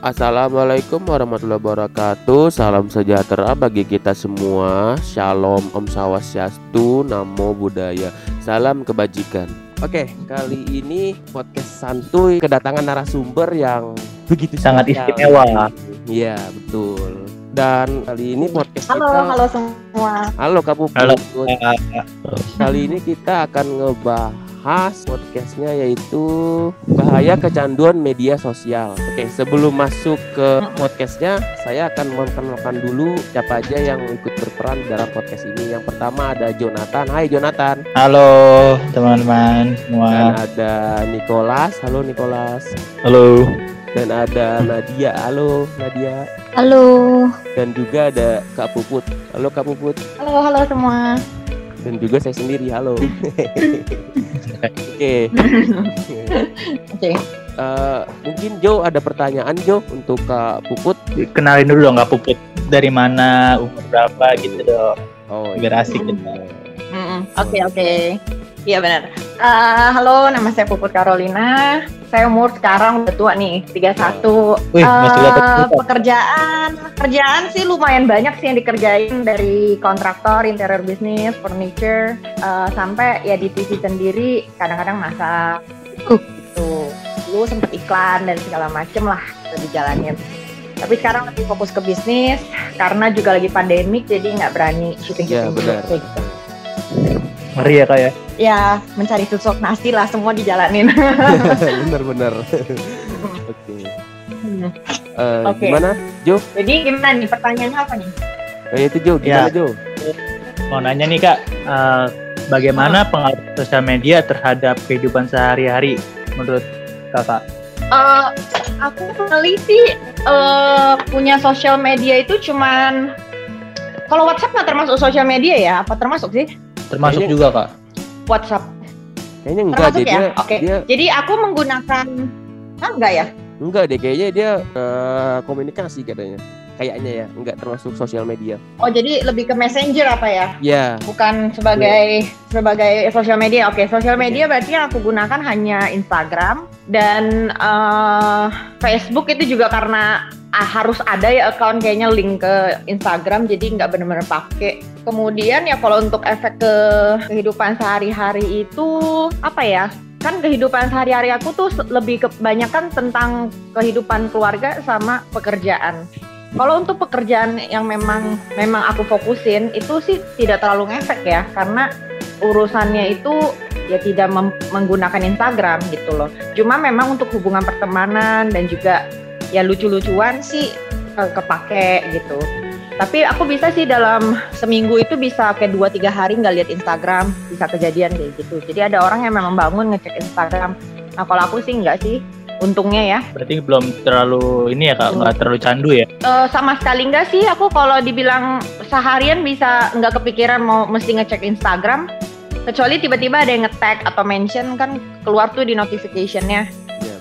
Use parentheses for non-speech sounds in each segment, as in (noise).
Assalamualaikum warahmatullahi wabarakatuh Salam sejahtera bagi kita semua Shalom Om Swastiastu Namo Buddhaya Salam kebajikan Oke, kali ini podcast santuy kedatangan narasumber yang begitu Sangat spesial. istimewa. Iya, betul. Dan kali ini podcast Halo, kita halo semua. Halo Kak Puput. Halo. Kali ini kita akan ngebahas podcastnya yaitu bahaya kecanduan media sosial. Oke, sebelum masuk ke podcastnya, saya akan memperkenalkan dulu siapa aja yang ikut berperan dalam podcast ini. Yang pertama ada Jonathan. Hai Jonathan. Halo teman-teman Dan semua. ada Nicholas. Halo Nicholas. Halo. Dan ada Nadia. Halo Nadia. Halo. Dan juga ada Kak Puput. Halo Kak Puput. Halo, halo semua. Dan juga saya sendiri. Halo. (laughs) Oke. Oke. Eh, mungkin Jo ada pertanyaan Jo untuk Kak Puput. Kenalin dulu dong nggak puput. Dari mana, umur berapa gitu dong. Oh, Biar asik gitu. Oke, oke. Iya benar. Eh, halo, nama saya Puput Carolina. Saya umur sekarang udah tua nih, 31. Wih, masih dapat pekerjaan, pekerjaan sih lumayan banyak sih yang dikerjain dari kontraktor, interior bisnis, furniture, eh, sampai ya di TV sendiri kadang-kadang masak. Gitu. Dulu sempet iklan dan segala macem lah udah dijalanin. Tapi sekarang lebih fokus ke bisnis karena juga lagi pandemik jadi nggak berani syuting Ya syuting benar. gitu. Ngeri ya kak ya. Ya mencari tusuk nasi lah semua dijalanin. (laughs) Bener-bener. Oke. Eh, Oke. Gimana Jo? jadi gimana nih pertanyaannya apa nih? Eh, itu Jo. Gimana Ya. Jo? Mau nanya nih kak, eh, bagaimana pengaruh sosial media terhadap kehidupan sehari-hari menurut kakak? Eh, aku peneliti eh punya sosial media itu cuman kalau WhatsApp nggak termasuk sosial media ya? Apa termasuk sih Termasuk Kayaknya- juga kak. WhatsApp? Kayaknya enggak Termasuk deh ya? dia. Oke. Dia Jadi aku menggunakan ah enggak ya? enggak deh kayaknya dia eh, komunikasi katanya. Kayaknya ya, enggak termasuk sosial media. Oh jadi lebih ke messenger apa ya? Ya, Bukan sebagai sebagai sosial media. Oke, sosial media berarti yang aku gunakan hanya Instagram dan eh, Facebook itu juga karena ah, harus ada ya account kayaknya link ke Instagram jadi nggak benar-benar pakai. Kemudian ya kalau untuk efek ke kehidupan sehari-hari itu apa ya? Kan kehidupan sehari-hari aku tuh lebih kebanyakan tentang kehidupan keluarga sama pekerjaan. Kalau untuk pekerjaan yang memang memang aku fokusin itu sih tidak terlalu ngefek ya karena urusannya itu ya tidak menggunakan Instagram gitu loh. Cuma memang untuk hubungan pertemanan dan juga ya lucu-lucuan sih eh, kepake gitu. Tapi aku bisa sih dalam seminggu itu bisa kayak 2-3 hari nggak lihat Instagram, bisa kejadian kayak gitu. Jadi ada orang yang memang bangun ngecek Instagram. Nah kalau aku sih nggak sih, untungnya ya. Berarti belum terlalu ini ya kak, nggak terlalu candu ya? Eh, sama sekali enggak sih aku kalau dibilang seharian bisa nggak kepikiran mau mesti ngecek Instagram kecuali tiba-tiba ada yang nge-tag atau mention kan keluar tuh di notificationnya ya.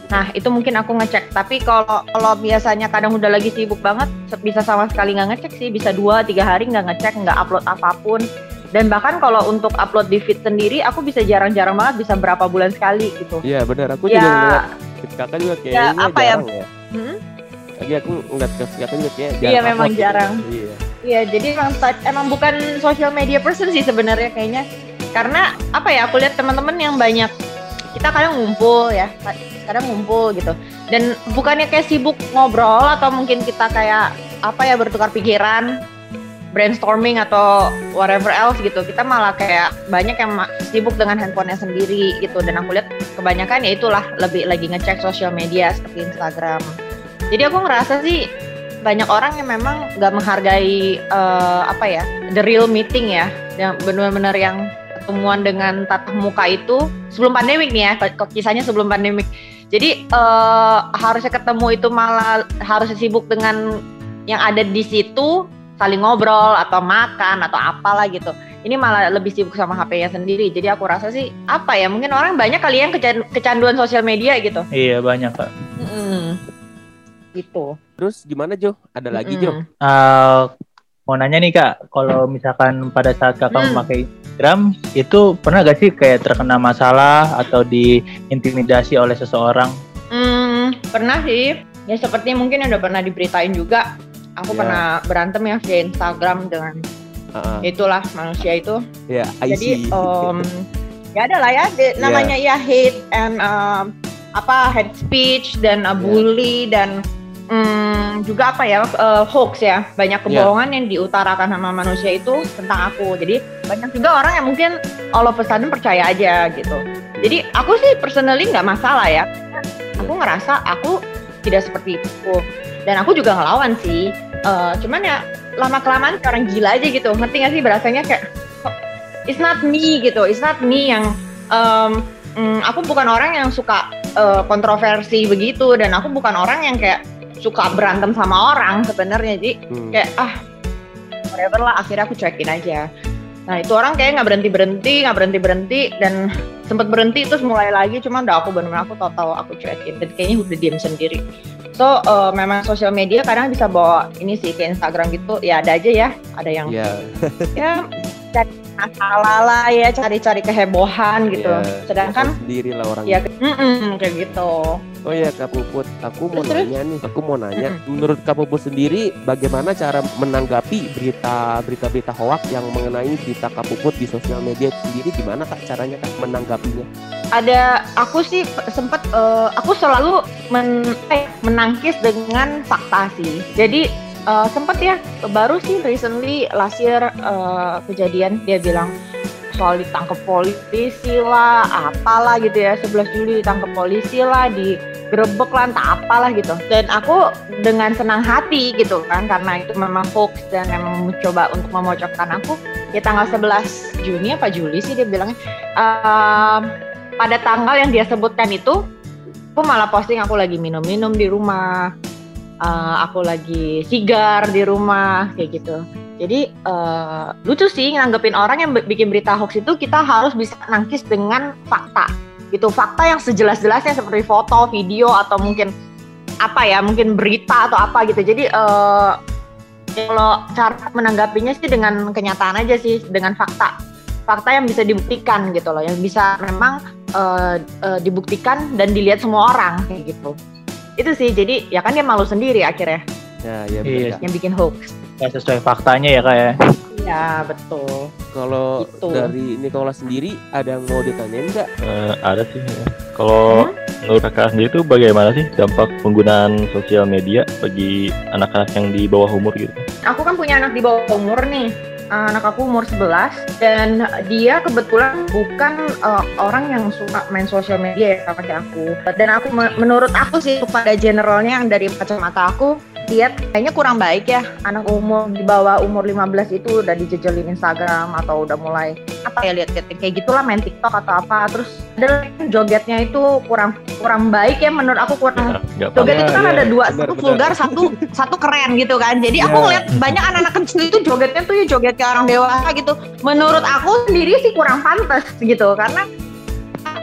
Nah itu mungkin aku ngecek tapi kalau kalau biasanya kadang udah lagi sibuk banget bisa sama sekali nggak ngecek sih bisa dua tiga hari nggak ngecek nggak upload apa pun dan bahkan kalau untuk upload di feed sendiri aku bisa jarang-jarang banget bisa berapa bulan sekali gitu Iya, benar. Aku Ya. juga ngeliat kakak juga kayaknya apa ya? jarang ya. Hmm? Lagi aku ngeliat ke kakak juga kayak Iya, memang upload gitu. jarang. Iya. Iya, jadi emang emang bukan social media person sih sebenarnya kayaknya. Karena apa ya, aku lihat teman-teman yang banyak kita kadang ngumpul ya, kadang ngumpul gitu. Dan bukannya kayak sibuk ngobrol atau mungkin kita kayak apa ya bertukar pikiran, brainstorming atau whatever else gitu. Kita malah kayak banyak yang sibuk dengan handphonenya sendiri gitu. Dan aku lihat kebanyakan ya itulah lebih lagi ngecek sosial media seperti Instagram. Jadi aku ngerasa sih banyak orang yang memang nggak menghargai eh, apa ya the real meeting ya yang benar-benar yang ketemuan dengan tatap muka itu sebelum pandemik nih ya kisahnya sebelum pandemik jadi eh, harusnya ketemu itu malah harus sibuk dengan yang ada di situ saling ngobrol atau makan atau apalah gitu ini malah lebih sibuk sama HP-nya sendiri jadi aku rasa sih apa ya mungkin orang banyak kali yang kecan- kecanduan sosial media gitu Iya banyak kak. gitu Terus gimana Jo? Ada lagi Jo? Mm-mm. Mau nanya nih kak, kalau misalkan pada saat kakak Hmm. memakai Instagram, itu pernah gak sih kayak terkena masalah atau diintimidasi oleh seseorang? Hmm, pernah sih. ya seperti mungkin udah pernah diberitain juga aku Ya. pernah berantem ya via Instagram dengan ah. itulah manusia itu ya I jadi see. um, ya ada lah ya di- Iya. namanya ya hate and um, apa hate speech dan uh, bully dan mm, juga apa ya uh, hoax ya. Banyak Iya. kebohongan yang diutarakan sama manusia itu tentang aku. Jadi banyak juga orang yang mungkin all of a sudden percaya aja gitu. Jadi aku sih personally nggak masalah ya. Aku ngerasa aku tidak seperti itu. Dan aku juga ngelawan sih. Eh, cuman ya lama kelamaan orang gila aja gitu. Ngerti gak sih berasanya kayak kok it's not me gitu. It's not me yang em, mm, aku bukan orang yang suka eh, kontroversi begitu. Dan aku bukan orang yang kayak suka berantem sama orang sebenarnya jadi Hmm. kayak ah whatever lah akhirnya aku cuekin aja. Nah itu orang kayak nggak berhenti berhenti nggak berhenti berhenti dan sempat berhenti terus mulai lagi cuman udah aku benar-benar aku tahu-tahu aku cuekin dan kayaknya udah diam sendiri. So eh, memang sosial media kadang bisa bawa ini sih ke Instagram gitu ya ada aja ya ada yang ya ya masalah lah ya cari-cari kehebohan gitu. Ya, sedangkan sendiri lah orang ya kayak gitu. Oh ya Kak Puput, aku mau Terus, nanya nih, aku mau nanya, menurut Kak Puput sendiri bagaimana cara menanggapi berita berita-berita hoak yang mengenai berita Kak Puput di sosial media sendiri? Gimana Kak caranya Kak menanggapinya? ada aku sih sempet eh, aku selalu men, eh, menangkis dengan fakta sih. Jadi eh, sempet ya baru sih recently last year eh, kejadian dia bilang soal ditangkap polisi lah apalah gitu ya 11 Juli ditangkap polisi lah digerebek lah entah apalah gitu. Dan aku dengan senang hati gitu kan karena itu memang hoax dan memang mencoba untuk memocokkan aku ya tanggal 11 Juni apa Juli sih dia bilangnya ehm, pada tanggal yang dia sebutkan itu aku malah posting aku lagi minum-minum di rumah eh, aku lagi sigar di rumah kayak gitu. Jadi eh, lucu sih nanggepin orang yang bi- bikin berita hoax itu kita harus bisa nangkis dengan fakta. Gitu fakta yang sejelas-jelasnya seperti foto video atau mungkin apa ya mungkin berita atau apa gitu. Jadi eh, kalau cara menanggapinya sih dengan kenyataan aja sih dengan fakta. Fakta yang bisa dibuktikan gitu loh yang bisa memang eh, eh, dibuktikan dan dilihat semua orang kayak gitu itu sih jadi ya kan dia malu sendiri akhirnya Ya, ya Iya. benar, Kak. yang bikin hoax Nggak sesuai faktanya ya kak ya. ya betul Kalau Gitu. dari Nikola sendiri ada yang mau ditanyain nggak? Eh, ada sih. ya. Kalau menurut kakak sendiri itu bagaimana sih dampak penggunaan sosial media bagi anak-anak yang di bawah umur gitu? aku kan punya anak di bawah umur nih anak aku umur 11 dan dia kebetulan bukan uh, orang yang suka main sosial media ya kayak aku. Dan aku menurut aku sih pada generalnya yang dari kacamata aku lihat kayaknya kurang baik ya anak umur di bawah umur 15 itu udah dijejelin Instagram atau udah mulai apa ya lihat kayak gitulah main TikTok atau apa terus ada jogetnya itu kurang kurang baik ya menurut aku kurang Nggak Joget itu kan Iya, ada dua, benar, satu benar. vulgar, satu satu keren gitu kan. Jadi aku Iya. ngeliat banyak anak-anak kecil itu jogetnya tuh ya joget kayak orang dewasa gitu. Menurut aku sendiri sih kurang pantas gitu karena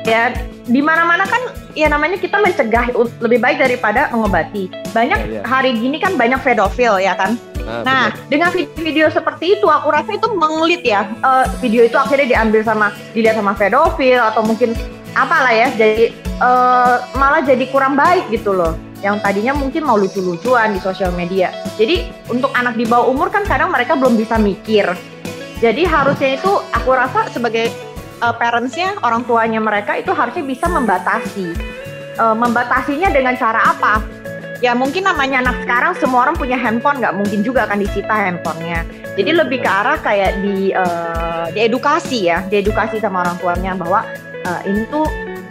ya di mana-mana kan ya namanya kita mencegah lebih baik daripada mengobati. Banyak Iya, iya. hari gini kan banyak pedofil ya kan. Ah, Nah, benar. dengan video-video seperti itu, aku rasa itu mengelit ya. Eh, video itu akhirnya diambil sama, dilihat sama pedofil atau mungkin apalah ya. Jadi eh, malah jadi kurang baik gitu loh. Yang tadinya mungkin mau lucu-lucuan di sosial media. Jadi untuk anak di bawah umur kan kadang mereka belum bisa mikir. Jadi harusnya itu aku rasa sebagai eh, parentsnya, orang tuanya mereka itu harusnya bisa membatasi. Eh, membatasinya dengan cara apa? ya mungkin namanya anak sekarang semua orang punya handphone nggak mungkin juga akan disita handphonenya jadi lebih ke arah kayak di eh, diedukasi ya diedukasi sama orang tuanya bahwa eh, ini tuh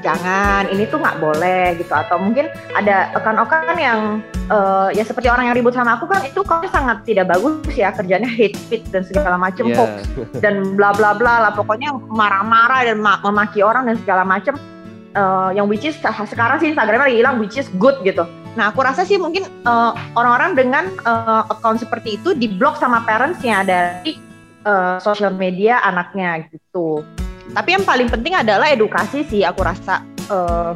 jangan ini tuh nggak boleh gitu. Atau mungkin ada okan-okan yang eh, ya seperti orang yang ribut sama aku kan itu kan sangat tidak bagus ya kerjanya hate speech dan segala macam Iya. hoax dan bla bla bla lah. Pokoknya marah-marah dan ma- memaki orang dan segala macam Eh, yang which is sekarang sih Instagramnya lagi hilang which is good gitu. Nah aku rasa sih mungkin eh, orang-orang dengan eh, account seperti itu diblok sama parentsnya dari eh, sosial media anaknya gitu tapi yang paling penting adalah edukasi sih aku rasa eh,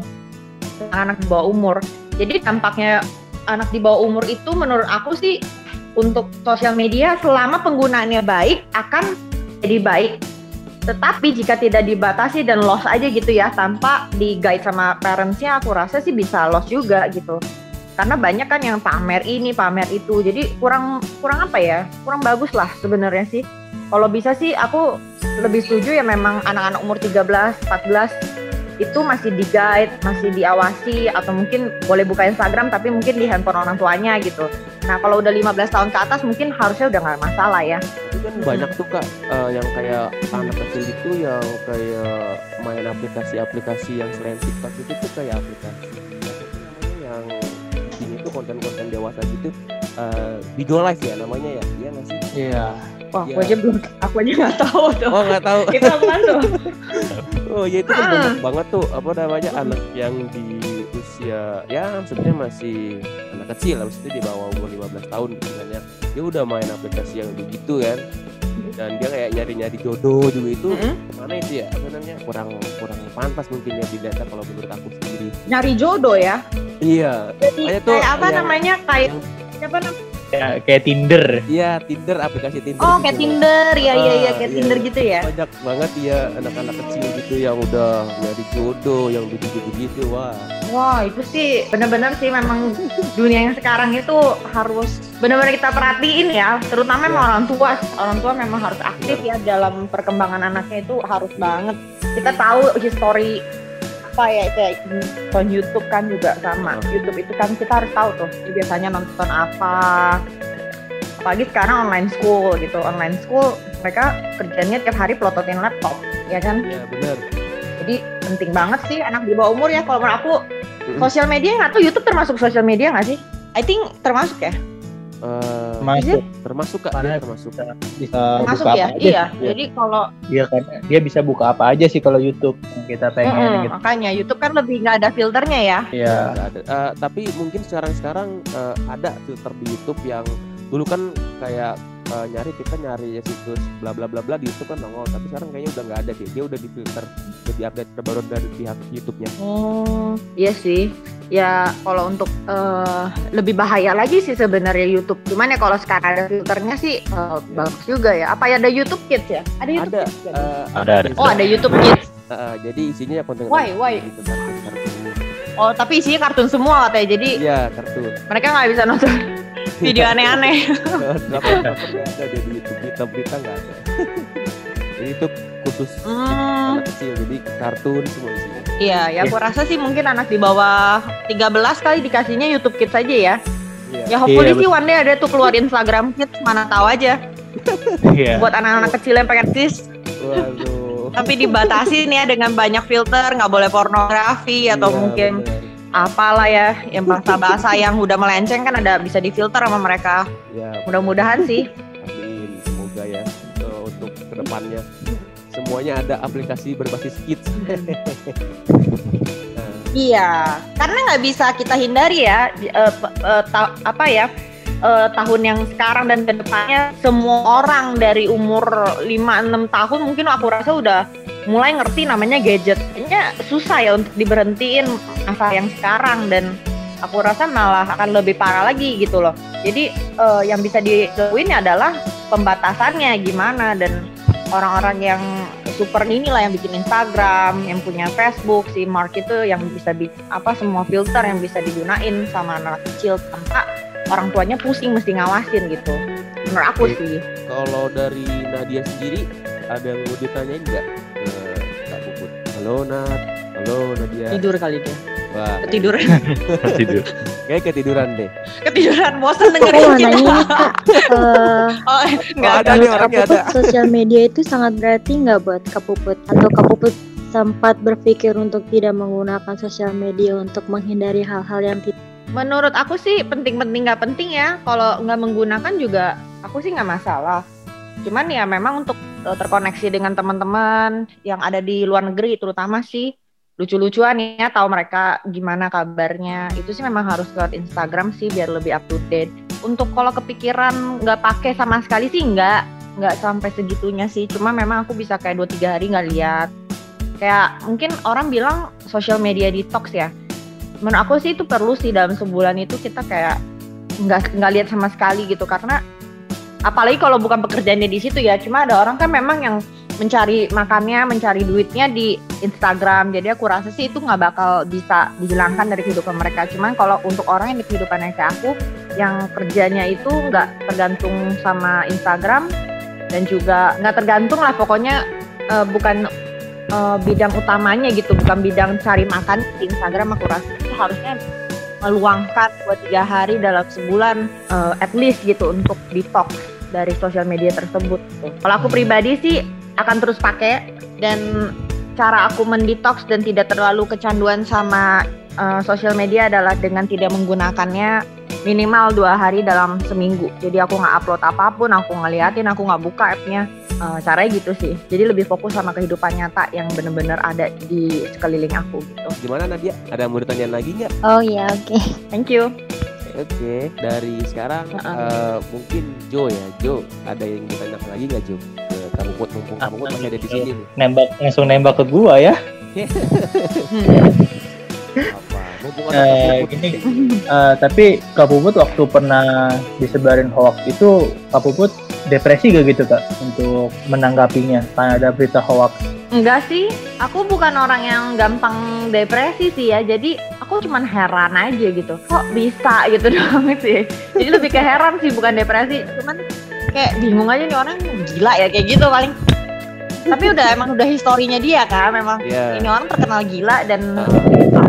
anak di bawah umur. Jadi dampaknya anak di bawah umur itu menurut aku sih untuk sosial media selama penggunaannya baik akan jadi baik. Tetapi jika tidak dibatasi dan loss aja gitu ya tanpa di guide sama parentsnya aku rasa sih bisa loss juga gitu. Karena banyak kan yang pamer ini pamer itu. Jadi kurang kurang apa ya kurang bagus lah sebenarnya sih kalau bisa sih aku lebih setuju ya memang anak-anak umur 13 14 itu masih di guide, masih diawasi atau mungkin boleh buka Instagram tapi mungkin di handphone orang tuanya gitu. Nah kalau udah 15 tahun ke atas mungkin harusnya udah nggak masalah ya. Tapi kan banyak tuh kak uh, yang kayak anak kecil itu yang kayak main aplikasi-aplikasi yang selain TikTok itu tuh kayak aplikasi yang ini tuh konten-konten dewasa gitu uh, Bigo Live ya namanya ya, iya nggak sih? Iya. Wah, Ya. aku aja belum, aku aja nggak tahu tuh. Oh nggak tahu. Itu apaan tuh? (laughs) Oh ya itu kan Ah. banyak banget tuh apa namanya anak yang di usia ya maksudnya masih anak kecil lah maksudnya di bawah umur 15 tahun gitu kan ya dia udah main aplikasi yang begitu kan dan dia kayak nyari-nyari jodoh juga itu Mm-mm. mana itu ya apa namanya kurang kurang pantas mungkin ya dilihat kalau menurut aku sendiri Nyari jodoh ya. iya Jadi Kayak tuh apa yang- namanya kayak yang- siapa namanya? Ya, kayak Tinder. iya Tinder aplikasi Tinder Oh gitu kayak. Tinder, ya ya ya Ah, kayak iya. Tinder gitu ya. banyak banget ya anak-anak kecil gitu yang udah nyari jodoh yang begitu-begitu wah Wah itu sih benar-benar sih memang dunia yang sekarang itu harus benar-benar kita perhatiin ya, terutama memang Ya. orang tua. Orang tua memang harus aktif ya dalam perkembangan anaknya itu harus banget. Kita tahu history apa ya kayak on YouTube kan juga sama. Hmm. YouTube itu kan kita harus tahu tuh biasanya nonton apa. Apalagi sekarang online school gitu, online school mereka kerjanya tiap hari pelototin laptop, ya kan? ya benar Jadi penting banget sih anak di bawah umur ya. Kalau menurut aku Mm-mm. sosial media nggak tuh YouTube termasuk sosial media nggak sih? I think termasuk ya. Eh, Masuk. termasuk kak Mana dia termasuk Bisa Termasuk buka ya. apa aja. Iya. Jadi kalau Dia kan dia bisa buka apa aja sih kalau YouTube yang kita pengen Mm-mm, gitu. makanya YouTube kan lebih nggak ada filternya ya. Iya. Eh, tapi mungkin sekarang sekarang eh, ada filter di YouTube yang dulu kan kayak eh, nyari kita nyari ya situs bla bla bla bla di YouTube kan nongol tapi sekarang kayaknya udah nggak ada deh dia udah di filter jadi update terbaru dari pihak YouTube-nya Oh, iya sih. Ya kalau untuk eh, lebih bahaya lagi sih sebenarnya YouTube. Cuman ya kalau sekarang ada filternya sih eh, bagus juga ya. Apa ya ada YouTube Kids ya? Ada YouTube ada Kids. kan? eh, Ada, ada. oh ada YouTube Kids. eh, jadi isinya ya konten Why, why? gitu kartun Oh tapi isinya kartun semua katanya. Jadi iya kartun mereka nggak bisa nonton video aneh-aneh. drakor nggak ada deh di YouTube berita berita nggak ada jadi itu khusus Hmm. anak kecil jadi kartun semua isinya Iya, ya aku rasa sih mungkin anak di bawah 13 kali dikasihnya YouTube Kids aja ya. iya Ya hopefully Iya, sih one day ada tuh keluar Instagram Kids, mana tahu aja. Iya. Buat anak-anak kecil yang pengen sis, waduh tapi dibatasi nih ya dengan banyak filter, nggak boleh pornografi atau Iya, mungkin bener. Apalah ya, yang bahasa-bahasa yang udah melenceng kan ada bisa difilter sama mereka. ya Mudah-mudahan sih. Amin, semoga ya untuk ke depannya semuanya ada aplikasi berbasis kids. (laughs) Nah, Iya, karena nggak bisa kita hindari ya, eh, ta- apa ya, eh, tahun yang sekarang dan ke depannya semua orang dari umur 5-6 tahun mungkin aku rasa udah mulai ngerti namanya gadget. Kayaknya susah ya untuk diberhentiin masa yang sekarang dan aku rasa malah akan lebih parah lagi gitu loh. Jadi eh, yang bisa dilakuin adalah pembatasannya gimana dan orang-orang yang super inilah yang bikin Instagram, yang punya Facebook, si Mark itu yang bisa di apa semua filter yang bisa digunain sama anak kecil tanpa orang tuanya pusing mesti ngawasin gitu. Menurut aku sih. kalau dari Nadia sendiri ada yang mau ditanyain nggak? Halo Nat, halo Nadia. Tidur kali dia. Wah, Ketiduran. (laughs) Tidur. kayak ketiduran deh. Ketiduran bosan dengerin mau kita. nanya kak, eh, (laughs) Oh, enggak Oh, ada ada. nih menurut orangnya Puput, sosial media itu sangat berarti nggak buat Kak Puput? Atau Kak Puput sempat berpikir untuk tidak menggunakan sosial media untuk menghindari hal-hal yang tidak Menurut aku sih penting-penting nggak penting ya. Kalau nggak menggunakan juga aku sih nggak masalah. Cuman ya memang untuk terkoneksi dengan teman-teman yang ada di luar negeri terutama sih lucu-lucuan ya tahu mereka gimana kabarnya. Itu sih memang harus lewat Instagram sih biar lebih up to date untuk kalau kepikiran nggak pakai sama sekali sih nggak nggak sampai segitunya sih. Cuma memang aku bisa kayak dua tiga hari nggak lihat. Kayak mungkin orang bilang social media detox ya. Menurut aku sih itu perlu sih dalam sebulan itu kita kayak nggak nggak lihat sama sekali gitu. Karena apalagi kalau bukan pekerjaannya di situ ya cuma ada orang kan memang yang mencari makannya mencari duitnya di Instagram. Jadi aku rasa sih itu nggak bakal bisa dihilangkan dari kehidupan mereka. Cuman kalau untuk orang yang di kehidupannya kayak aku yang kerjanya itu nggak tergantung sama Instagram dan juga nggak tergantung lah pokoknya uh, bukan uh, bidang utamanya gitu bukan bidang cari makan di Instagram aku rasa. Itu harusnya meluangkan buat tiga hari dalam sebulan uh, at least gitu untuk detox dari sosial media tersebut. Kalau aku pribadi sih akan terus pakai dan cara aku mendetox dan tidak terlalu kecanduan sama uh, sosial media adalah dengan tidak menggunakannya minimal dua hari dalam seminggu. Jadi aku nggak upload apa pun, aku ngeliatin, aku nggak buka appnya. Uh, caranya gitu sih. Jadi lebih fokus sama kehidupan nyata yang bener-bener ada di sekeliling aku gitu. Gimana Nadia? Ada mau ditanya lagi nggak? Oh ya oke. Okay. thank you. Oke okay. dari sekarang uh -uh. Uh, mungkin Jo ya. Jo ada yang ditanya lagi nggak Jo? Ke kamu buat mumpung kamu masih ada di sini. Nih nembak langsung nembak ke gua ya (laughs) (laughs) uh, gini uh, tapi Kak Puput waktu pernah disebarin hoax itu Kak Puput depresi gak gitu kak untuk menanggapinya karena ada berita hoax? Enggak sih, aku bukan orang yang gampang depresi sih ya. Jadi aku cuman heran aja gitu. Kok bisa gitu (laughs) doang sih. Jadi lebih ke heran sih bukan depresi. Cuman kayak bingung aja nih orang gila ya kayak gitu paling tapi udah emang udah historinya dia kan memang yeah. ini orang terkenal gila dan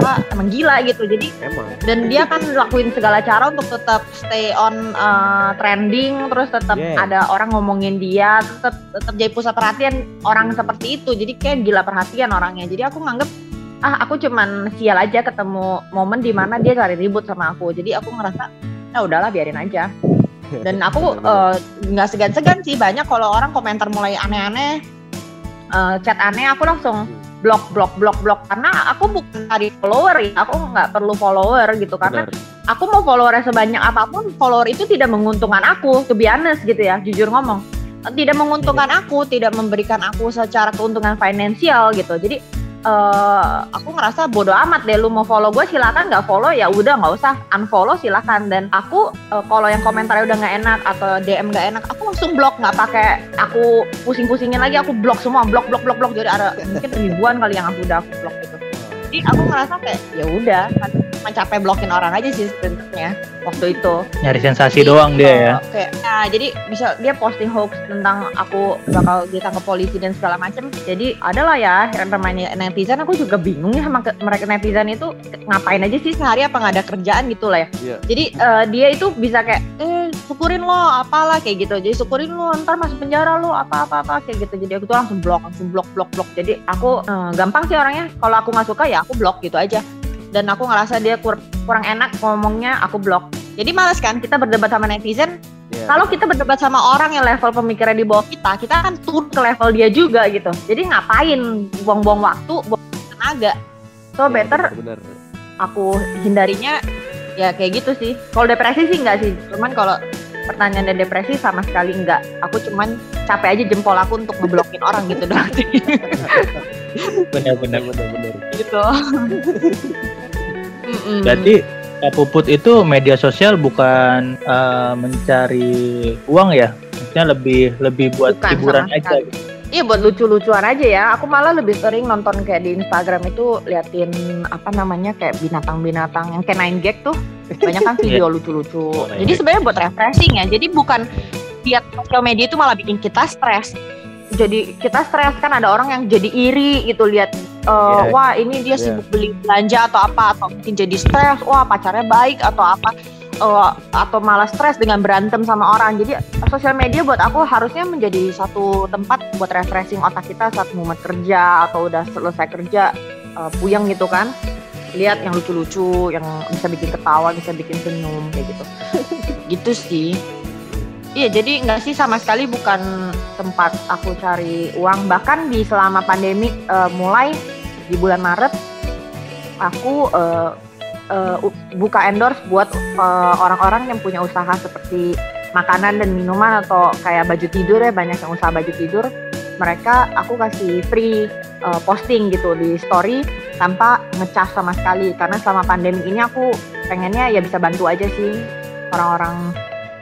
apa emang gila gitu. Jadi emang. dan dia kan lakuin segala cara untuk tetap stay on uh, trending terus tetap yeah. ada orang ngomongin dia tetap tetap jadi pusat perhatian orang seperti itu. Jadi kayak gila perhatian orangnya. Jadi aku nganggep ah aku cuman sial aja ketemu momen di mana dia cari ribut sama aku. Jadi aku ngerasa ya udahlah biarin aja. Dan aku (laughs) eh, nggak uh, segan-segan sih banyak kalau orang komentar mulai aneh-aneh uh, chat aneh aku langsung blok blok blok blok. Karena aku bukan cari follower ya aku nggak perlu follower gitu. Karena Benar. aku mau follower sebanyak apa pun follower itu tidak menguntungkan aku to be honest gitu ya jujur ngomong. Tidak menguntungkan aku tidak memberikan aku secara keuntungan finansial gitu. Jadi uh, aku ngerasa bodoh amat deh lu mau follow gue silakan nggak follow ya udah nggak usah unfollow silakan. Dan aku uh, kalau yang komentarnya udah nggak enak atau DM nggak enak aku langsung blok nggak pakai aku pusing-pusingin lagi aku blok semua blok blok blok blok. Jadi ada mungkin ribuan kali yang aku udah aku blok gitu. Jadi aku ngerasa kayak ya udah mencapai blocking orang aja sih sebenarnya waktu itu. Nyari sensasi jadi, doang dia ya. kayak nah jadi bisa dia posting hoax tentang aku bakal ditangkap polisi dan segala macam jadi adalah ya yang namanya netizen. Aku juga bingung ya sama mereka netizen itu ngapain aja sih sehari apa nggak ada kerjaan gitu lah ya. Yeah. jadi uh, dia itu bisa kayak eh syukurin lo apalah kayak gitu. Jadi syukurin lo ntar masuk penjara lo apa apa apa kayak gitu. Jadi aku tuh langsung blok langsung blok blok blok. Jadi aku uh, gampang sih orangnya. Kalau aku nggak suka ya aku blok gitu aja dan aku ngerasa dia kur kurang enak ngomongnya aku blok jadi males kan kita berdebat sama netizen. Yeah. kalau kita berdebat sama orang yang level pemikiran di bawah kita kita akan turun ke level dia juga gitu. Jadi ngapain buang-buang waktu buang tenaga? So yeah, better bener. aku hindarinya ya kayak gitu sih. Kalau depresi sih enggak sih. Cuman kalau pertanyaan dan depresi sama sekali enggak aku cuman capek aja jempol aku untuk ngeblokin orang gitu doang benar benar benar benar gitu Berarti Kak Puput itu media sosial bukan uh, mencari uang ya? Maksudnya lebih lebih buat bukan, hiburan aja gitu. Iya buat lucu-lucuan aja ya. Aku malah lebih sering nonton kayak di Instagram itu liatin apa namanya kayak binatang-binatang yang kayak nine gag tuh. Banyak kan (laughs) video iya. lucu-lucu. Jadi sebenarnya buat refreshing ya. Jadi bukan lihat sosial media itu malah bikin kita stres. Jadi kita stres kan ada orang yang jadi iri gitu lihat uh, eh, yeah. wah ini dia yeah. sibuk beli belanja atau apa atau mungkin jadi stres wah pacarnya baik atau apa uh, atau malah stres dengan berantem sama orang jadi sosial media buat aku harusnya menjadi satu tempat buat refreshing otak kita saat momen kerja atau udah selesai kerja uh, puyeng gitu kan lihat yang lucu-lucu yang bisa bikin ketawa bisa bikin senyum kayak gitu (laughs) gitu sih Iya, jadi nggak sih sama sekali bukan tempat aku cari uang. Bahkan di selama pandemi uh, mulai di bulan Maret, aku uh, uh, buka endorse buat orang-orang uh, yang punya usaha seperti makanan dan minuman atau kayak baju tidur ya banyak yang usaha baju tidur. Mereka aku kasih free uh, posting gitu di story tanpa ngecas sama sekali karena selama pandemi ini aku pengennya ya bisa bantu aja sih orang-orang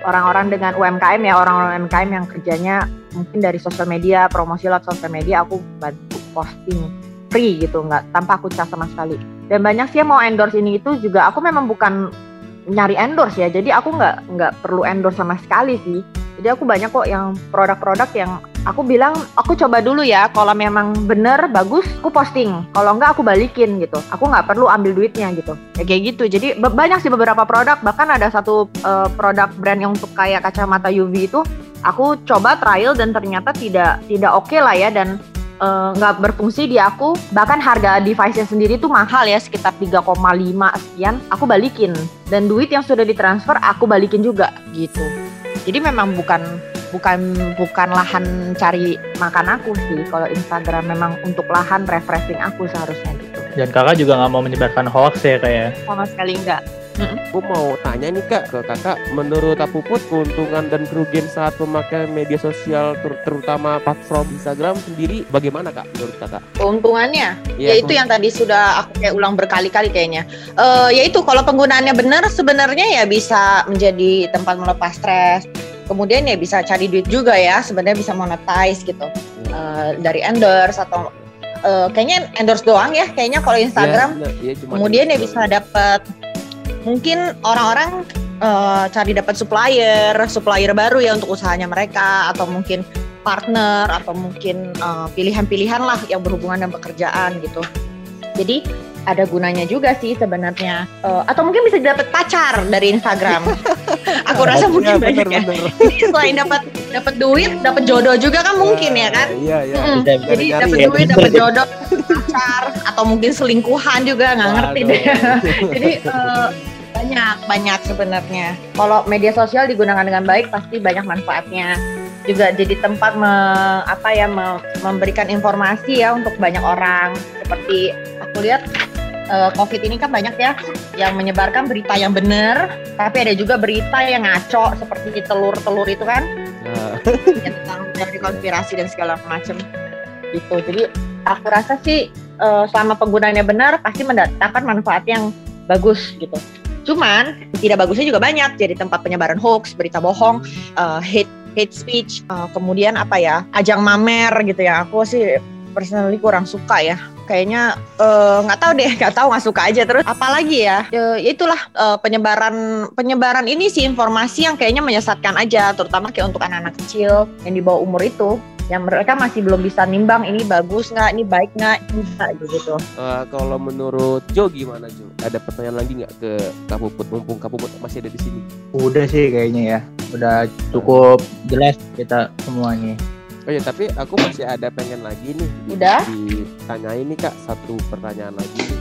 orang-orang dengan UMKM ya orang-orang UMKM yang kerjanya mungkin dari sosial media promosi lewat sosial media aku bantu posting free gitu nggak tanpa aku cas sama sekali. Dan banyak sih yang mau endorse ini itu juga aku memang bukan nyari endorse ya jadi aku nggak nggak perlu endorse sama sekali sih jadi aku banyak kok yang produk-produk yang aku bilang aku coba dulu ya kalau memang bener bagus aku posting. Kalau enggak aku balikin gitu. Aku nggak perlu ambil duitnya gitu. Ya kayak gitu. Jadi banyak sih beberapa produk. Bahkan ada satu eh, produk brand yang untuk kayak kacamata UV itu aku coba trial dan ternyata tidak tidak oke lah ya. Dan eh, nggak berfungsi di aku. Bahkan harga device-nya sendiri tuh mahal ya sekitar 3,5 sekian. Aku balikin. Dan duit yang sudah ditransfer aku balikin juga gitu jadi memang bukan bukan bukan lahan cari makan aku sih. Kalau Instagram memang untuk lahan refreshing aku seharusnya gitu. Dan kakak juga nggak mau menyebarkan hoax ya kayak. sama sekali enggak Aku mau tanya nih kak ke kakak, menurut Kak Puput keuntungan dan kerugian saat memakai media sosial ter- terutama platform Instagram sendiri bagaimana kak menurut kakak? keuntungannya? Iya, yaitu yang tadi sudah aku kayak ulang berkali-kali kayaknya. Eh yaitu kalau penggunaannya benar sebenarnya ya bisa menjadi tempat melepas stres. Kemudian ya bisa cari duit juga ya sebenarnya bisa monetize gitu. Eh, dari endorse atau eh, kayaknya endorse doang ya kayaknya kalau Instagram. Iya, iya, cuma kemudian ya itu. bisa dapat mungkin orang-orang eh, cari dapat supplier supplier baru ya untuk usahanya mereka atau mungkin partner atau mungkin eh, pilihan-pilihan lah yang berhubungan dengan pekerjaan gitu. Jadi ada gunanya juga sih sebenarnya. Eh, atau mungkin bisa dapat pacar dari Instagram. (laughs) Aku rasa Iya, mungkin banyak bener, ya. bener. (laughs) selain dapat dapat duit dapat jodoh juga kan mungkin ya kan? Iya iya. Bisa- jadi dapat ya. duit dapat (laughs) jodoh pacar atau mungkin selingkuhan juga nggak ngerti deh. Jadi eh, banyak. Banyak sebenarnya. Kalau media sosial digunakan dengan baik pasti banyak manfaatnya. Juga jadi tempat me- apa ya me- memberikan informasi ya untuk banyak orang. Seperti aku lihat eh, covid ini kan banyak ya yang menyebarkan berita yang benar tapi ada juga berita yang ngaco seperti telur-telur itu kan. Nah, yang tentang dari konspirasi dan segala macam. Gitu. Jadi aku rasa sih eh, selama penggunaannya benar pasti mendatangkan manfaat yang bagus gitu cuman tidak bagusnya juga banyak. Jadi tempat penyebaran hoax berita bohong eh, hate hate speech eh, kemudian apa ya ajang mamer gitu ya. Aku sih personally kurang suka ya. Kayaknya eh, nggak tahu deh (laughs) nggak tahu nggak suka aja terus. Apalagi ya ya itulah eh, penyebaran penyebaran ini sih informasi yang kayaknya menyesatkan aja terutama kayak untuk anak-anak kecil yang di bawah umur itu yang mereka masih belum bisa nimbang ini bagus nggak ini baik nggak ini nggak gitu eh, kalau menurut Jo gimana Jo? Ada pertanyaan lagi nggak ke Kak Puput? Mumpung Kak Puput masih ada di sini. Udah sih kayaknya ya. Udah cukup jelas kita semuanya. Oh ya, tapi aku masih ada pengen lagi nih. Udah? Ditanyain nih kak satu pertanyaan lagi. nih.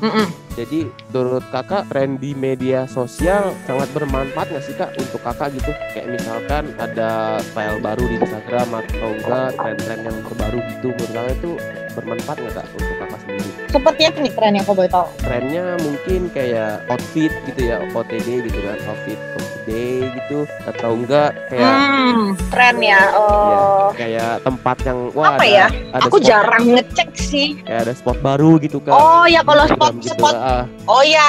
Mm-mm. Jadi menurut kakak tren di media sosial sangat bermanfaat nggak sih kak untuk kakak gitu? Kayak misalkan ada style baru di Instagram atau enggak tren-tren yang terbaru gitu menurut kakak itu bermanfaat nggak kak untuk kakak sendiri? seperti apa nih tren yang kau boleh tahu Trennya mungkin kayak outfit gitu ya, OTD gitu kan, outfit day gitu atau enggak kayak hmm, tren ya ya, oh kayak tempat yang wah Apa ada, ya? ada aku spot- jarang ngecek sih kayak ada spot baru gitu kan. oh ya kalau spot gitu. spot Ah, oh ya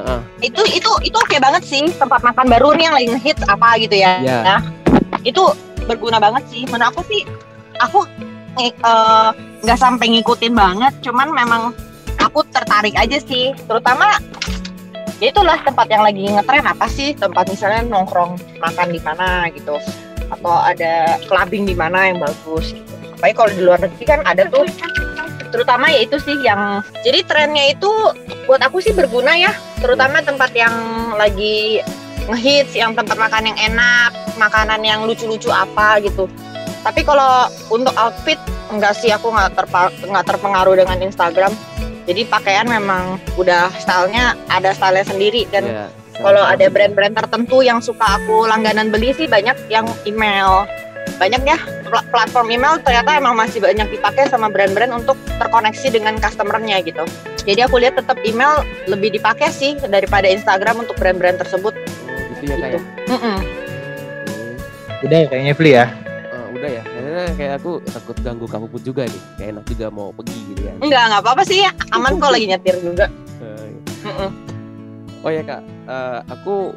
ah. itu itu itu oke banget sih tempat makan baru nih yang lagi ngehits apa gitu ya Iya. Nah, itu berguna banget sih menurut aku sih aku eh, nggak sampai ngikutin banget cuman memang aku tertarik aja sih terutama ya itulah tempat yang lagi ngetren apa sih? Tempat misalnya nongkrong makan di mana gitu. Atau ada clubbing di mana yang bagus gitu. Apalagi kalau di luar negeri kan ada tuh. Terutama ya itu sih yang jadi trennya itu buat aku sih berguna ya. Terutama tempat yang lagi ngehits yang tempat makan yang enak makanan yang lucu-lucu apa gitu. Tapi kalau untuk outfit enggak sih. Aku nggak nggak terpengaruh dengan Instagram jadi pakaian memang udah stylenya ada style sendiri dan Iya, kalau ada brand-brand tertentu yang suka aku langganan beli sih banyak yang email banyak ya pla- platform email ternyata emang masih banyak dipakai sama brand-brand untuk terkoneksi dengan customernya gitu jadi aku lihat tetap email lebih dipakai sih daripada Instagram untuk brand-brand tersebut Oh, gitu ya kak ya. Mm-mm. Hmm. Udah ya kayaknya Fli ya. Ah, udah ya, kayak aku takut ganggu Kak Puput juga nih. Kayak enak juga mau pergi gitu ya. enggak enggak apa-apa sih aman kok lagi nyetir juga Eh, Mm-mm. Oh ya kak, eh, aku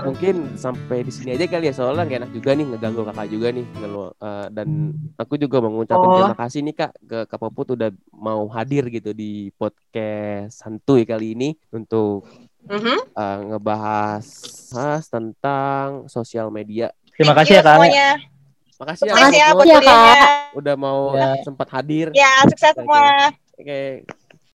mungkin sampai di sini aja kali ya soalnya gak enak juga nih ngeganggu kakak juga nih ngelu- eh, dan aku juga mengucapkan Oh. terima kasih nih kak ke Kak Poput udah mau hadir gitu di podcast santuy kali ini untuk Mhm. eh, ngebahas bahas tentang sosial media. Terima kasih ya kak. semuanya. Makasih ya ya buat Ya, Kak. kuliahnya. udah mau Ya. sempat hadir. Ya, sukses semua. Oke,